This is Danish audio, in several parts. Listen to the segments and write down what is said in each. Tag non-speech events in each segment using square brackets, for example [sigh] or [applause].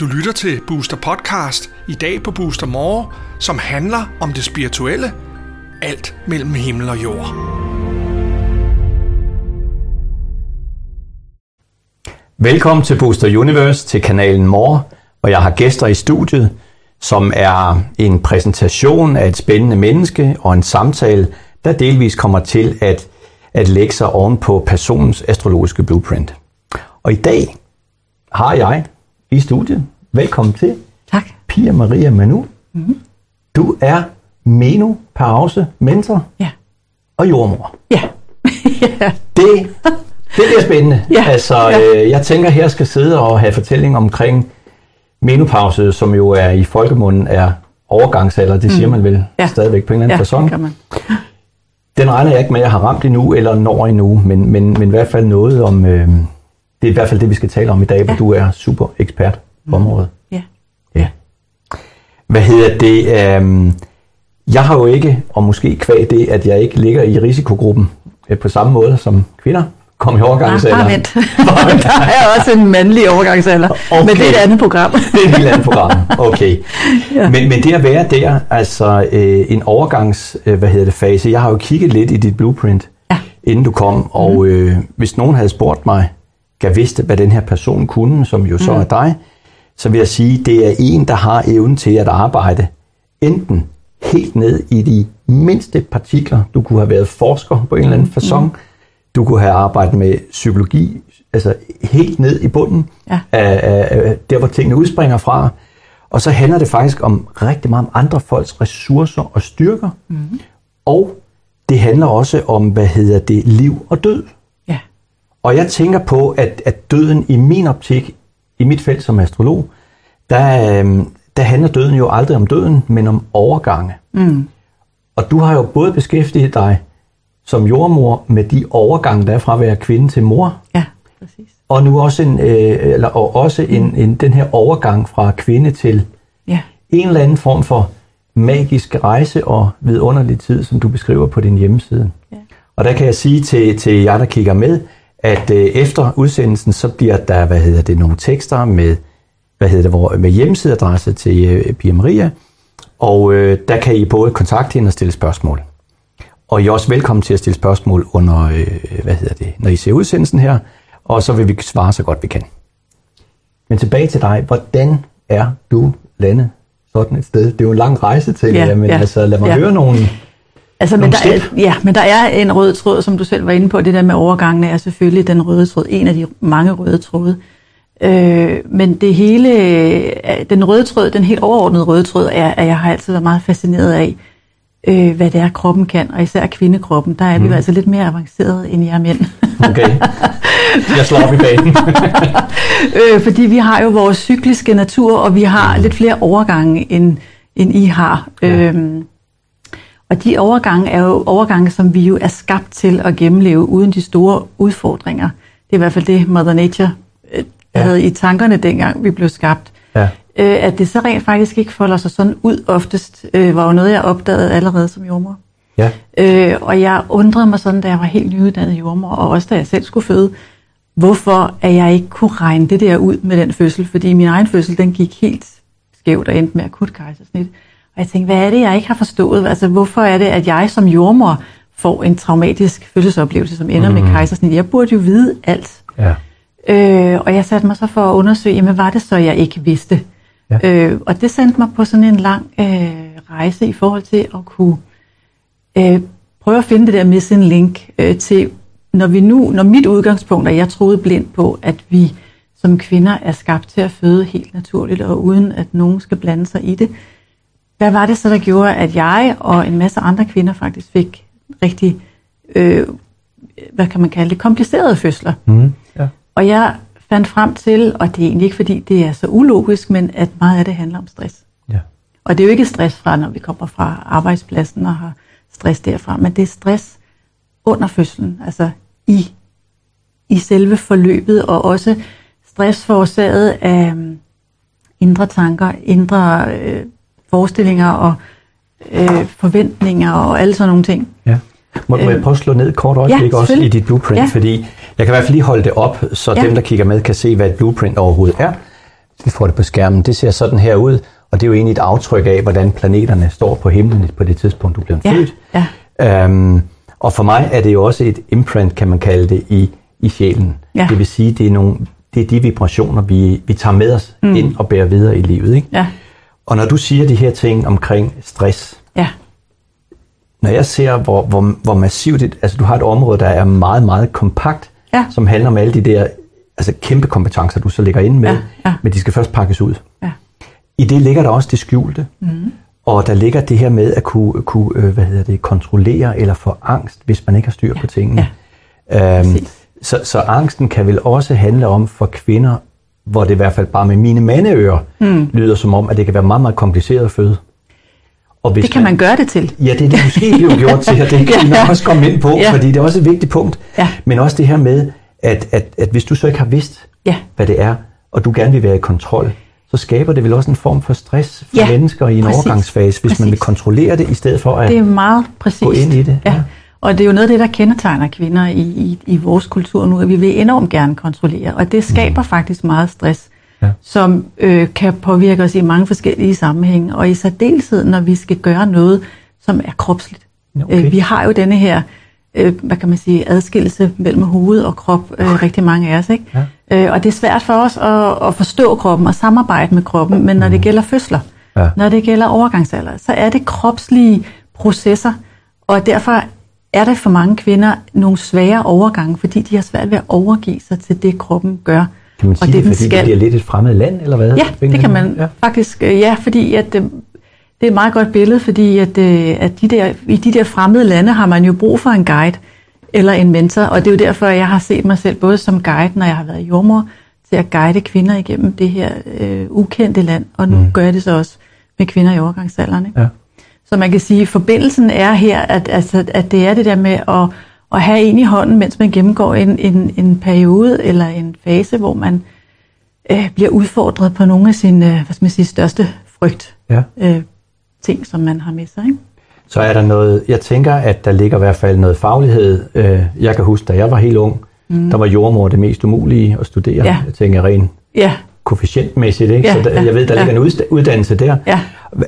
Du lytter til Booster Podcast i dag på Booster More, som handler om det spirituelle. Alt mellem himmel og jord. Velkommen til Booster Universe til kanalen More, hvor jeg har gæster i studiet, som er en præsentation af et spændende menneske og en samtale, der delvis kommer til at, at lægge sig oven på personens astrologiske blueprint. Og i dag har jeg i studiet, velkommen til, Tak. Pia Maria Manu. Mm-hmm. Du er menopause mentor Ja. og jordmor. Ja. [laughs] ja. Det, det bliver spændende. [laughs] Ja, Altså, ja. øh, jeg tænker, her skal sidde og have fortælling omkring menopause, som jo er i folkemunden er overgangsalder. Det siger man vel Mm. Ja. stadigvæk på en eller Ja, anden det fasong. Den regner jeg ikke med, at jeg har ramt endnu, eller når endnu, men, men, men i hvert fald noget om... Øh, det er i hvert fald det, vi skal tale om i dag, hvor du er super ekspert på området. Ja. Ja. Hvad hedder det? Øhm, jeg har jo ikke, og måske kvæg det, at jeg ikke ligger i risikogruppen øh, på samme måde som kvinder. Kom i Nej, overgangsalderen. [laughs] bare vent. der er også en mandlig overgangsalder. Okay. Men det er et andet program. Det er et helt andet program. Okay. Ja. Men, men det at være der, altså øh, en overgangs, øh, hvad hedder det, fase. Jeg har jo kigget lidt i dit blueprint, Ja. Mhm. inden du kom, og øh, hvis nogen havde spurgt mig, jeg vidste, hvad den her person kunne, som jo Mhm. så er dig, så vil jeg sige, det er en, der har evnen til at arbejde enten helt ned i de mindste partikler. Du kunne have været forsker på en eller anden. Mhm. Du kunne have arbejdet med psykologi, altså helt ned i bunden Ja. af, af, af der, hvor tingene udspringer fra. Og så handler det faktisk om rigtig meget om andre folks ressourcer og styrker. Mm-hmm. Og det handler også om, hvad hedder det, liv og død. Ja. Og jeg tænker på, at, at døden i min optik, i mit felt som astrolog, der, øhm, der handler døden jo aldrig om døden, men om overgange. Mm. Og du har jo både beskæftiget dig som jordmor med de overgange, der er fra at være kvinde til mor, Ja, præcis. og nu også, en, øh, eller, og også en, en, den her overgang fra kvinde til Ja. en eller anden form for magisk rejse og vidunderlig tid, som du beskriver på din hjemmeside. Ja. Og der kan jeg sige til, til jer, der kigger med, at øh, efter udsendelsen, så bliver der, hvad hedder det, nogle tekster med, hvad hedder det, hvor, med hjemmesideadresse til øh, Pia Maria, og øh, der kan I både kontakte hende og stille spørgsmål. Og I er også velkommen til at stille spørgsmål under, øh, hvad hedder det, når I ser udsendelsen her, og så vil vi svare så godt vi kan. Men tilbage til dig. Hvordan er du landet sådan et sted? Det er jo en lang rejse til Ja, men ja, altså lad mig ja. høre nogle... Altså, men Nogle der, er, step. ja, men der er en rød tråd, som du selv var inde på. Det der med overgangene er selvfølgelig den røde tråd. En af de mange røde tråde. Øh, men det hele, øh, den røde tråd, den helt overordnede røde tråd, er, at jeg har altid været meget fascineret af, øh, hvad det er, kroppen kan. Og især kvindekroppen. Der er vi jo altså lidt mere avanceret end jer mænd. Okay. Jeg slår op i banen. [laughs] øh, fordi vi har jo vores cykliske natur, og vi har lidt flere overgange, end, end I har. Ja. Øhm, og de overgange er jo overgange, som vi jo er skabt til at gennemleve uden de store udfordringer. Det er i hvert fald det, Mother Nature øh, Ja. havde i tankerne, dengang vi blev skabt. ja. Øh, at det så rent faktisk ikke folder sig sådan ud oftest, øh, var jo noget, jeg opdagede allerede som jordmor. ja. Øh, og jeg undrede mig sådan, da jeg var helt nyuddannet jordmor, og også da jeg selv skulle føde, hvorfor at jeg ikke kunne regne det der ud med den fødsel. Fordi min egen fødsel, den gik helt skævt og endte med akut kejsersnit. Og jeg tænkte, hvad er det, jeg ikke har forstået? Altså, hvorfor er det, at jeg som jordmor får en traumatisk fødselsoplevelse, som ender mm. med kejsersnit? Jeg burde jo vide alt. ja. Øh, og jeg satte mig så for at undersøge, jamen var det så, jeg ikke vidste? Ja. Øh, og det sendte mig på sådan en lang øh, rejse i forhold til at kunne øh, prøve at finde det der missing link øh, til, når vi nu, når mit udgangspunkt er, jeg troede blindt på, at vi som kvinder er skabt til at føde helt naturligt, og uden at nogen skal blande sig i det. Hvad var det så, der gjorde, at jeg og en masse andre kvinder faktisk fik rigtig, øh, hvad kan man kalde det, komplicerede fødsler? Mm. ja. Og jeg fandt frem til, og det er egentlig ikke fordi det er så ulogisk, men at meget af det handler om stress. ja. Og det er jo ikke stress fra, når vi kommer fra arbejdspladsen og har stress derfra, men det er stress under fødslen, altså i, i selve forløbet, og også stress forårsaget af øhm, indre tanker, indre øh, forestillinger og øh, forventninger og alle sådan nogle ting. ja. Må, må jeg prøve at slå ned kort øjeblik ja, også i dit blueprint? Ja. Fordi jeg kan i hvert fald lige holde det op, så Ja. dem, der kigger med, kan se, hvad et blueprint overhovedet er. Vi får det på skærmen. Det ser sådan her ud, og det er jo egentlig et aftryk af, hvordan planeterne står på himlen på det tidspunkt, du blev Ja, født. ja. Øhm, og for mig er det jo også et imprint, kan man kalde det, i, i sjælen. Ja. Det vil sige, det er, nogle, det er de vibrationer, vi, vi tager med os mm. ind og bærer videre i livet. Ikke? Ja, Og når du siger de her ting omkring stress, når jeg ser, hvor, hvor, hvor massivt det, altså du har et område, der er meget, meget kompakt, Ja. som handler om alle de der altså kæmpe kompetencer, du så ligger inde med, Ja, ja. men de skal først pakkes ud. ja. I det ligger der også det skjulte, mm. og der ligger det her med at kunne, kunne øh, hvad hedder det, kontrollere eller få angst, hvis man ikke har styr på tingene. Ja. Øhm, så, så angsten kan vel også handle om for kvinder, hvor det i hvert fald bare med mine mandeører mm. lyder som om, at det kan være meget, meget kompliceret at føde. Og hvis Det kan man gøre det til. Ja, det er det måske blevet [laughs] gjort til, og det kan vi nok også komme ind på, Ja. fordi det er også et vigtigt punkt. Ja. Men også det her med, at, at, at hvis du så ikke har vidst, Ja. hvad det er, og du gerne vil være i kontrol, så skaber det vel også en form for stress for Ja, mennesker i en præcis. overgangsfase, hvis man vil Præcis. kontrollere det, i stedet for at... Det er meget præcist. Gå ind i det, ja. Ja. Og det er jo noget af det, der kendetegner kvinder i, i, i vores kultur nu, at vi vil enormt gerne kontrollere. Og det skaber mm. faktisk meget stress, Ja. som øh, kan påvirke os i mange forskellige sammenhænge. Og i særdeleshed, når vi skal gøre noget, som er kropsligt. Okay. Øh, vi har jo denne her, øh, hvad kan man sige, adskillelse mellem hoved og krop, øh, rigtig mange af os. Ikke? Ja. Øh, og det er svært for os at, at forstå kroppen og samarbejde med kroppen, men når det gælder fødsler, Mm. Ja. når det gælder overgangsalder, så er det kropslige processer, og derfor er der for mange kvinder nogle svære overgange, fordi de har svært ved at overgive sig til det, kroppen gør. Kan man sige og det, den fordi det bliver lidt et fremmed land, eller hvad? Ja, det kan man ja. faktisk. øh, Ja, fordi at, øh, det er et meget godt billede, fordi at, øh, at de der, i de der fremmede lande har man jo brug for en guide eller en mentor, og det er jo derfor, jeg har set mig selv både som guide, når jeg har været jordmor, til at guide kvinder igennem det her øh, ukendte land, og nu mm. gør jeg det så også med kvinder i overgangsalderen. Ikke? Ja. Så man kan sige, at forbindelsen er her, at, altså, at det er det der med at, at have en i hånden, mens man gennemgår en, en, en periode eller en fase, hvor man øh, bliver udfordret på nogle af sine øh, hvad skal man sige, største frygt ja. øh, ting, som man har med sig. Ikke? Så er der noget, jeg tænker, at der ligger i hvert fald noget faglighed. Øh, Jeg kan huske, da jeg var helt ung, mm. der var jordmor det mest umulige at studere. Ja. Jeg tænker rent Ja, koefficientmæssigt, ikke? Ja, så der, ja, jeg ved, der ja. ligger en uddannelse der. Ja.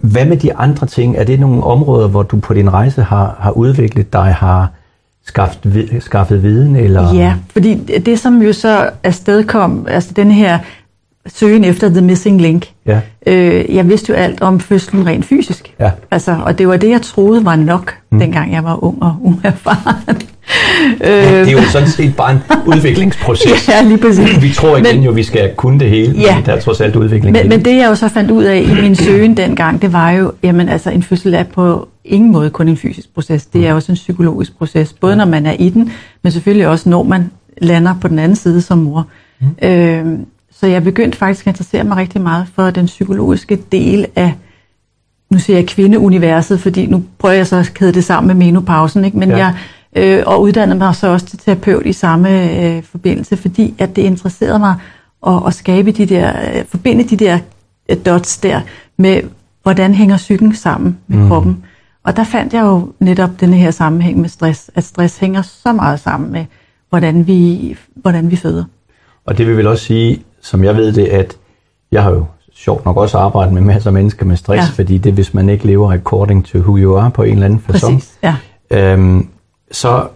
Hvad med de andre ting? Er det nogle områder, hvor du på din rejse har, har udviklet dig, har skaffet, skaffet viden? Eller? ja, fordi det som jo så afstedkom, altså den her søgen efter The Missing Link, Ja. øh, jeg vidste jo alt om fødslen rent fysisk. Ja. Altså, og det var det, jeg troede var nok, mm. dengang jeg var ung og uerfaren. Det er jo sådan set bare en udviklingsproces. [laughs] ja, lige præcis. Vi tror igen Men- jo, vi skal kunne det hele, Ja. men der er trods alt udvikling. Men, men det jeg jo så fandt ud af i min søgen dengang, det var jo, jamen altså en fødsel er på ingen måde kun en fysisk proces. Det er også en psykologisk proces, både når man er i den, men selvfølgelig også når man lander på den anden side som mor. Mm. Øh, så jeg begyndte faktisk at interessere mig rigtig meget for den psykologiske del af, nu siger jeg kvindeuniverset, fordi nu prøver jeg så at kæde det sammen med menopausen, ikke? men Ja. ja. jeg øh, og uddannede mig så også til terapeut i samme øh, forbindelse, fordi at det interesserede mig at, at skabe de der, øh, forbinde de der øh, dots der med, hvordan hænger psyken sammen med mm. kroppen. Og der fandt jeg jo netop denne her sammenhæng med stress, at stress hænger så meget sammen med, hvordan vi, hvordan vi føder. Og det vil vel også sige, som jeg ved det, at jeg har jo sjovt nok også arbejdet med masser af mennesker med stress, Ja. fordi det hvis man ikke lever according to who you are på en eller anden fasong, ja. øhm, så,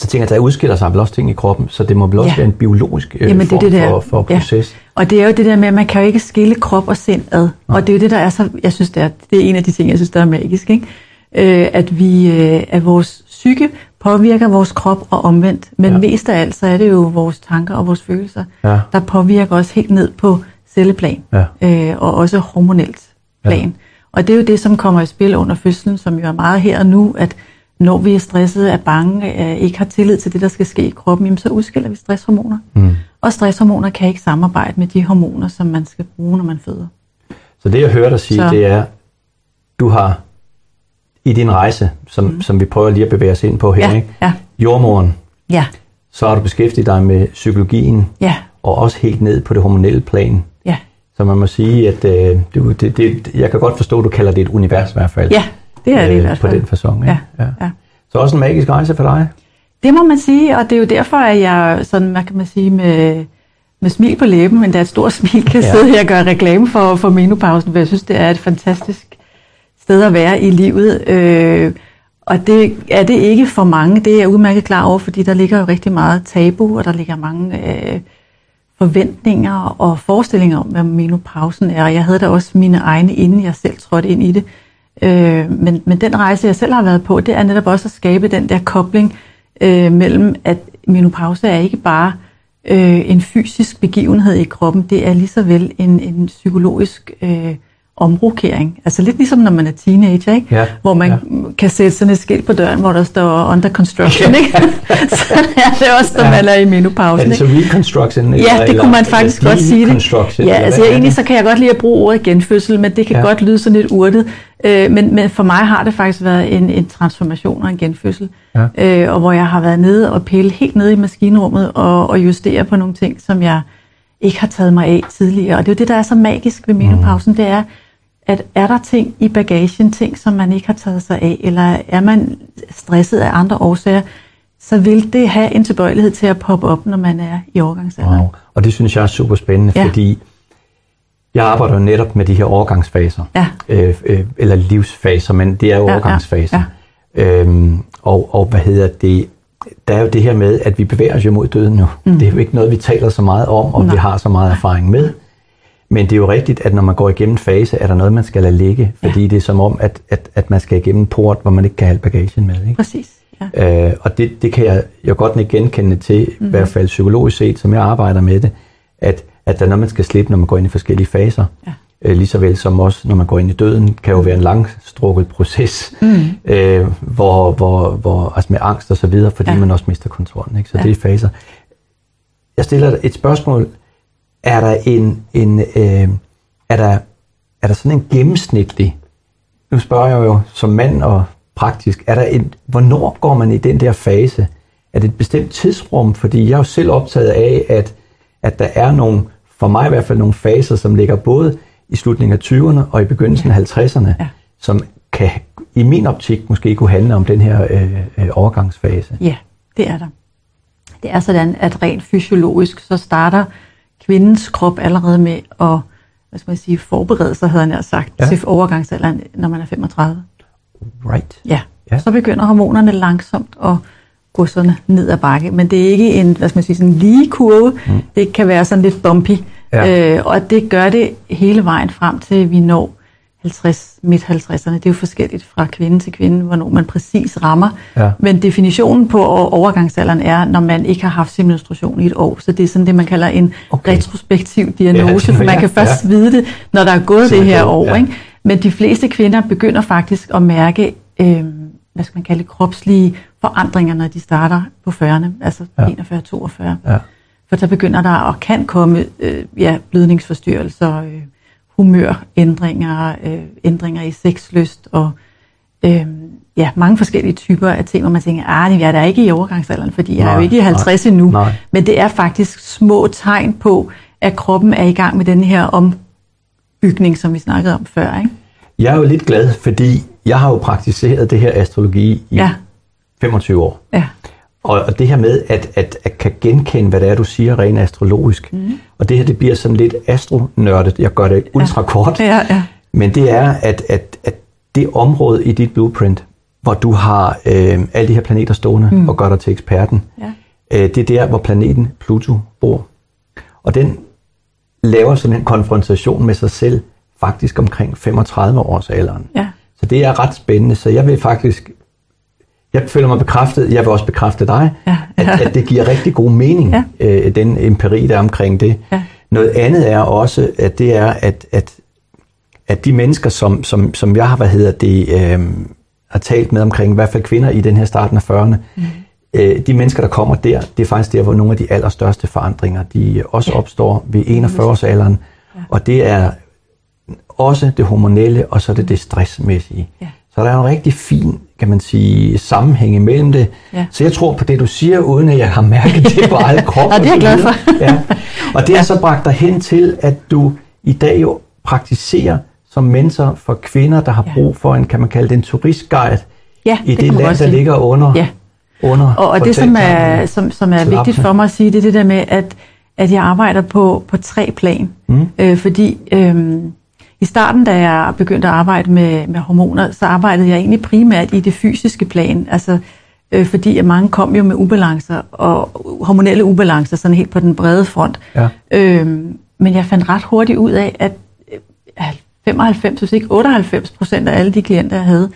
så tænker jeg, at der udskiller sig vel også ting i kroppen, så det må vel også Ja. være en biologisk øh, Jamen, det form det der. for, for Ja. proces. Og det er jo det der med, at man kan jo ikke skille krop og sind ad. Og det er jo det, der er så, jeg synes, det er, det er en af de ting, jeg synes, der er magisk, ikke? Øh, at vi, øh, at vores psyke påvirker vores krop og omvendt. Men Ja. ja. mest af alt, så er det jo vores tanker og vores følelser, Ja. der påvirker os helt ned på celleplan. Ja. Øh, og også hormonelt plan. Ja. Og det er jo det, som kommer i spil under fødslen, som jo er meget her og nu, at når vi er stressede, er bange, øh, ikke har tillid til det, der skal ske i kroppen, jamen, så udskiller vi stresshormoner. Mm. Og stresshormoner kan ikke samarbejde med de hormoner, som man skal bruge, når man føder. Så det jeg hører dig sige, Så- det er, du har i din rejse, som, mm. som vi prøver lige at bevæge os ind på her, Ja, ikke? ja. jordmoren, Ja, så har du beskæftiget dig med psykologien, ja, og også helt ned på det hormonelle plan. ja. Så man må sige, at øh, du, det, det, jeg kan godt forstå, at du kalder det et univers i hvert fald. Ja, det er det i øh, hvert På fald. den fasong. Ja, Ja. ja. Så også en magisk rejse for dig? Det må man sige, og det er jo derfor, at jeg sådan, hvad kan man sige, med, med smil på læben, men der er et stort [laughs] smil, kan ja. sidde her og gøre reklame for, for menopausen, for jeg synes, det er et fantastisk sted at være i livet. Øh, og det er det ikke for mange, det er jeg udmærket klar over, fordi der ligger jo rigtig meget tabu, og der ligger mange øh, forventninger og forestillinger om, hvad menopausen er. Jeg havde da også mine egne, inden jeg selv trådte ind i det. Øh, Øh, men, men den rejse, jeg selv har været på, det er netop også at skabe den der kobling øh, mellem, at menopause er ikke bare øh, en fysisk begivenhed i kroppen, det er lige så vel en, en psykologisk øh, omrokering. Altså lidt ligesom når man er teenager, ikke? Ja, hvor man ja. kan sætte sådan et skilt på døren, hvor der står under construction. Ikke? [laughs] så er det også, når man er i menopausen. Er det så ikke? reconstruction? Ja, det eller, kunne man faktisk godt sige det. Ja, altså er egentlig så kan jeg godt lide at bruge ordet genfødsel, men det kan Ja. ja. godt lyde sådan lidt urtet. Øh, men, men for mig har det faktisk været en, en transformation og en genfødsel. Ja. Øh, og hvor jeg har været nede og pille helt nede i maskinrummet og, og justere på nogle ting, som jeg ikke har taget mig af tidligere. Og det er jo det, der er så magisk ved menopausen, det er, at er der ting i bagagen, ting, som man ikke har taget sig af, eller er man stresset af andre årsager, så vil det have en tilbøjelighed til at poppe op, når man er i overgangsalderen. Wow. Og det synes jeg er super spændende, Ja. fordi jeg arbejder jo netop med de her overgangsfaser, Ja. øh, øh, eller livsfaser, men det er jo Ja, ja, overgangsfaser. Øhm, og, og hvad hedder det? Der er jo det her med, at vi bevæger os jo mod døden nu. Mm. Det er jo ikke noget, vi taler så meget om, og Nej. vi har så meget erfaring med. Men det er jo rigtigt, at når man går igennem en fase, er der noget, man skal lade ligge, fordi det er som om, at, at, at man skal igennem en port, hvor man ikke kan have bagagen med. Ikke? Præcis. Ja. Øh, og det, det kan jeg jo godt ikke genkende til, mm. i hvert fald psykologisk set, som jeg arbejder med det, at, at der er noget, man skal slippe, når man går ind i forskellige faser. Ja. Øh, lige så vel som også, når man går ind i døden, kan jo være en langstrukket proces, mm. øh, hvor, hvor, hvor, altså med angst og så videre, fordi ja. Ja. man også mister kontrollen. Ikke? Så Ja. det er faser. Jeg stiller et spørgsmål. Er der en, en øh, er der, er der sådan en gennemsnitlig, nu spørger jeg jo som mand og praktisk, er der en, hvornår går man i den der fase? Er det et bestemt tidsrum? Fordi jeg er jo selv optaget af, at, at der er nogle, for mig i hvert fald nogle faser, som ligger både i slutningen af 20'erne og i begyndelsen af 50'erne, Ja. som kan i min optik måske kunne handle om den her øh, øh, overgangsfase. Ja, det er der. Det er sådan, at rent fysiologisk, så starter kvindens krop allerede med at hvad skal man sige, forberede sig, havde jeg sagt, Ja. til overgangsalderen, når man er 35. Right. Ja. Ja. Så begynder hormonerne langsomt at gå sådan ned ad bakke. Men det er ikke en, hvad skal man sige, sådan en lige kurve. Mm. Det kan være sådan lidt bumpy. Ja. Øh, og det gør det hele vejen frem til, vi når 50, midt 50'erne. Det er jo forskelligt fra kvinde til kvinde, hvornår man præcis rammer. Ja. Men definitionen på overgangsalderen er, når man ikke har haft sin menstruation i et år. Så det er sådan det, man kalder en Okay. retrospektiv diagnose, Ja, for man kan først ja. vide det, når der er gået Så det er her år. ja. Ikke? Men de fleste kvinder begynder faktisk at mærke, øh, hvad skal man kalde kropslige forandringer, når de starter på 40'erne, altså ja. 41-42. Ja. For der begynder der og kan komme øh, ja, blødningsforstyrrelser, øh, humørændringer, øh, ændringer i sexlyst og øh, ja, mange forskellige typer af ting, hvor man tænker, ah, jeg er da ikke i overgangsalderen, fordi jeg er jo Nej, ikke i 50 endnu. nej. Men det er faktisk små tegn på, at kroppen er i gang med den her ombygning, som vi snakkede om før. Ikke? Jeg er jo lidt glad, fordi jeg har jo praktiseret det her astrologi i Ja, 25 år. ja, Og, og det her med at, at, at kan genkende, hvad det er, du siger rent astrologisk. Mm. Og det her, det bliver sådan lidt astronørdet. Jeg gør det ultra kort. ja, ja. Men det er, at, at, at det område i dit blueprint, hvor du har øh, alle de her planeter stående mm. og gør dig til eksperten, ja. øh, det er der, hvor planeten Pluto bor. Og den laver sådan en konfrontation med sig selv faktisk omkring 35 års alderen. ja. Så det er ret spændende, så jeg vil faktisk, jeg føler mig bekræftet, jeg vil også bekræfte dig, Ja, At, ja. at det giver rigtig god mening, Ja. øh, den empiri, der er omkring det. Ja. Noget andet er også, at det er, at, at, at de mennesker, som, som, som jeg har, hvad hedder det, øh, har talt med omkring, i hvert fald kvinder i den her starten af 40'erne, mm. øh, de mennesker, der kommer der, det er faktisk der, hvor nogle af de allerstørste forandringer, de også opstår ved 41-årsalderen, ja. og det er også det hormonelle, og så er det det stressmæssige. Ja. Så der er en rigtig fin, kan man sige, sammenhæng imellem det. Ja. Så jeg tror på det, du siger, uden at jeg har mærket det på eget krop. [laughs] Ja, det er jeg glad for. ja. Og det har så bragt dig hen til, at du i dag jo praktiserer som mentor for kvinder, der har Ja. brug for en, kan man kalde det en turistguide Ja, i det det, land, der ligger under, Ja. under Og, og det, som er, som, som er vigtigt for mig at sige, det er det der med, at, at jeg arbejder på, på tre plan. Mm. Øh, fordi øh, i starten, da jeg begyndte at arbejde med, med hormoner, så arbejdede jeg egentlig primært i det fysiske plan. Altså, øh, fordi at mange kom jo med ubalancer, og hormonelle ubalancer, sådan helt på den brede front. Ja. Øh, men jeg fandt ret hurtigt ud af, at øh, 95, hvis ikke 98 procent af alle de klienter, jeg havde,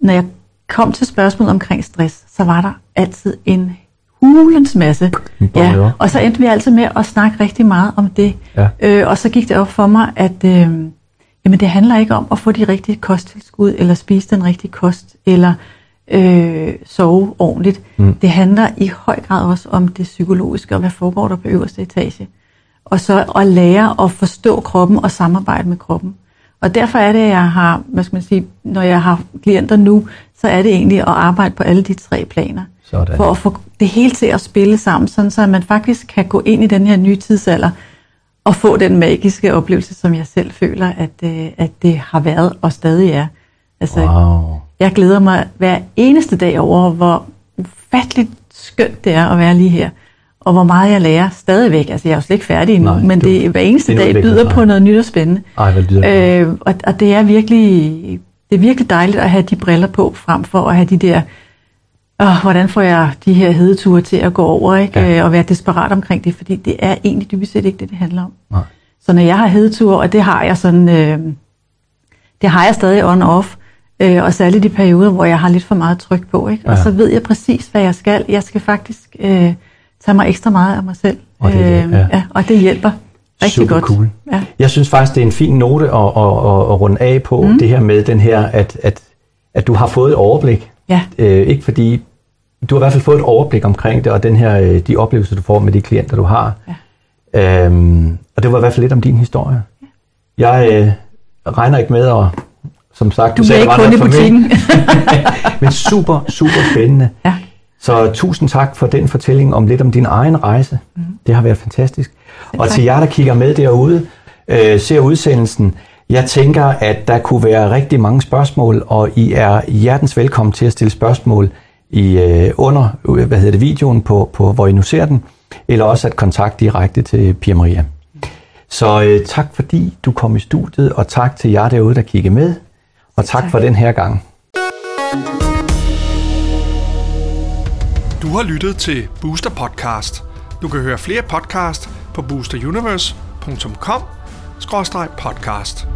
når jeg kom til spørgsmålet omkring stress, så var der altid en hulens masse. Ja, og så endte vi altid med at snakke rigtig meget om det. Ja. Øh, og så gik det op for mig, at øh, jamen det handler ikke om at få de rigtige kosttilskud, eller spise den rigtige kost, eller øh, sove ordentligt. Mm. Det handler i høj grad også om det psykologiske, og hvad foregår der på øverste etage. Og så at lære at forstå kroppen og samarbejde med kroppen. Og derfor er det, at jeg har, hvad skal man sige, når jeg har klienter nu, så er det egentlig at arbejde på alle de tre planer. Sådan. For at få det hele til at spille sammen, sådan så man faktisk kan gå ind i den her nye tidsalder og få den magiske oplevelse, som jeg selv føler, at, øh, at det har været og stadig er. Altså, Wow. jeg glæder mig hver eneste dag over, hvor ufatteligt skønt det er at være lige her. Og hvor meget jeg lærer stadigvæk. Altså, jeg er jo slet ikke færdig endnu, Nej, men det hver eneste dag byder udvikling, på noget nyt og spændende. Ej, hvad lyder det Øh, og, og det er virkelig det er virkelig dejligt at have de briller på, frem for at have de der, åh, hvordan får jeg de her hedeture til at gå over, ikke? Ja. Ja. og være desperat omkring det, fordi det er egentlig dybest set ikke det, det handler om. Nej. Så når jeg har hedeture, og det har jeg sådan, øh, det har jeg stadig on-off, øh, og særligt i perioder, hvor jeg har lidt for meget tryk på, ikke? og Ja. så ved jeg præcis, hvad jeg skal. Jeg skal faktisk øh, tage mig ekstra meget af mig selv, Og det det, ja. ja, og det hjælper rigtig Super godt. cool. Ja. Jeg synes faktisk, det er en fin note at, at, at, at runde af på, mm. det her med den her, at, at, at du har fået et overblik. Ja. Øh, ikke fordi, du har i hvert fald fået et overblik omkring det, og den her, øh, de oplevelser, du får med de klienter, du har. Ja. Øhm, og det var i hvert fald lidt om din historie. Ja. Jeg øh, regner ikke med at, som sagt, Du sagde, bliver det ikke kun i butikken. [laughs] Men super, super spændende. Ja. Så tusind tak for den fortælling om lidt om din egen rejse. Mm. Det har været fantastisk. Og til jer, der kigger med derude, øh, ser udsendelsen, jeg tænker, at der kunne være rigtig mange spørgsmål, og I er hjertens velkommen til at stille spørgsmål i øh, under øh, hvad hedder det, videoen, på, på, hvor I nu ser den, eller også at kontakte direkte til Pia Maria. Så øh, tak fordi du kom i studiet, og tak til jer derude, der kigger med, og tak, tak. for den her gang. Du har lyttet til Booster Podcast. Du kan høre flere podcast på boosteruniverse.com-podcast.